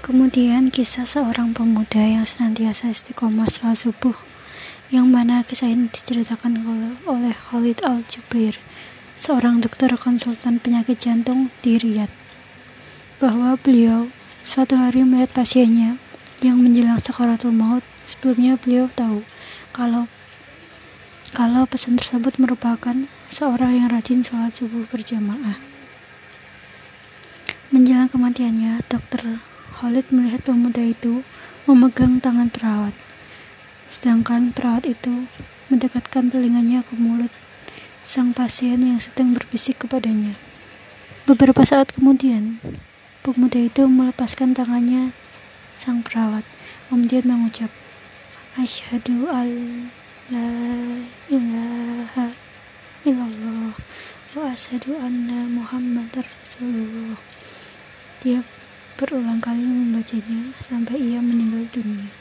Kemudian kisah seorang pemuda yang senantiasa istiqomah sholat subuh, yang mana kisah ini diceritakan oleh Khalid Al-Jubair, seorang dokter konsultan penyakit jantung di Riyadh, bahwa beliau suatu hari melihat pasiennya yang menjelang sakaratul maut. Sebelumnya beliau tahu kalau kalau pesan tersebut merupakan seorang yang rajin sholat subuh berjamaah. Menjelang kematiannya, dokter Khalid melihat pemuda itu memegang tangan perawat, sedangkan perawat itu mendekatkan telinganya ke mulut sang pasien yang sedang berbisik kepadanya. Beberapa saat kemudian, pemuda itu melepaskan tangannya sang perawat, kemudian mengucap, Asyhadu an la ilaha illallah wa asyhadu anna muhammadar rasulullah. Dia berulang kali membacanya sampai ia meninggal dunia.